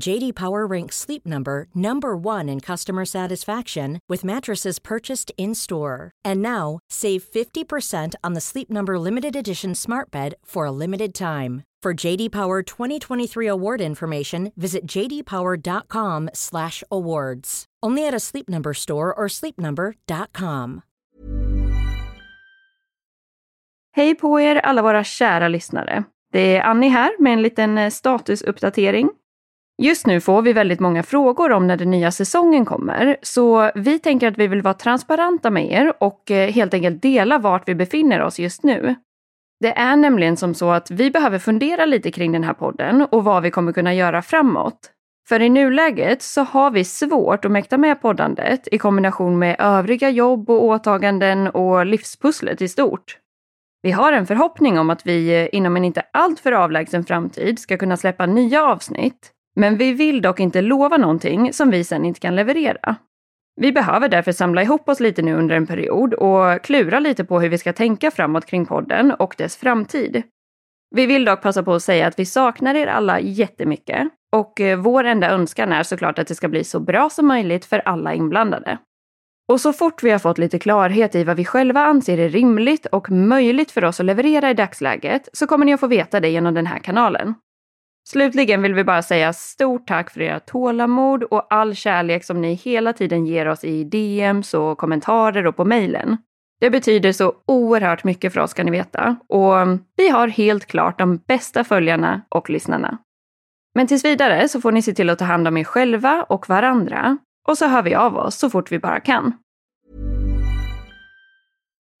JD Power ranks Sleep Number number 1 in customer satisfaction with mattresses purchased in-store. And now, save 50% on the Sleep Number limited edition Smart Bed for a limited time. For JD Power 2023 award information, visit jdpower.com/awards. Only at a Sleep Number store or sleepnumber.com. Hej på er alla våra kära lyssnare. Det är Annie här med en liten eh, statusuppdatering. Just nu får vi väldigt många frågor om när den nya säsongen kommer, så vi tänker att vi vill vara transparenta med er och eh, helt enkelt dela vart vi befinner oss just nu. Det är nämligen som så att vi behöver fundera lite kring den här podden och vad vi kommer kunna göra framåt. För i nuläget så har vi svårt att mäkta med poddandet i kombination med övriga jobb och åtaganden och livspusslet i stort. Vi har en förhoppning om att vi eh, inom en inte alltför avlägsen framtid ska kunna släppa nya avsnitt, men vi vill dock inte lova någonting som vi sen inte kan leverera. Vi behöver därför samla ihop oss lite nu under en period och klura lite på hur vi ska tänka framåt kring podden och dess framtid. Vi vill dock passa på att säga att vi saknar er alla jättemycket och eh, vår enda önskan är såklart att det ska bli så bra som möjligt för alla inblandade. Och så fort vi har fått lite klarhet i vad vi själva anser är rimligt och möjligt för oss att leverera i dagsläget så kommer ni att få veta det genom den här kanalen. Slutligen vill vi bara säga stort tack för era tålamod och all kärlek som ni hela tiden ger oss i DMs och kommentarer och på mejlen. Det betyder så oerhört mycket för oss kan ni veta och vi har helt klart de bästa följarna och lyssnarna. Men tills vidare så får ni se till att ta hand om er själva och varandra och så hör vi av oss så fort vi bara kan.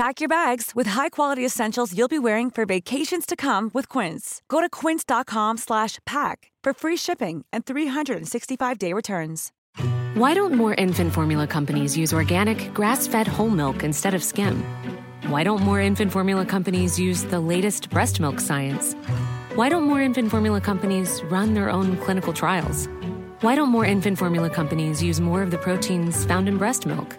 Pack your bags with high-quality essentials you'll be wearing for vacations to come with Quince. Go to quince.com/pack for free shipping and 365-day returns. Why don't more infant formula companies use organic, grass-fed whole milk instead of skim? Why don't more infant formula companies use the latest breast milk science? Why don't more infant formula companies run their own clinical trials? Why don't more infant formula companies use more of the proteins found in breast milk?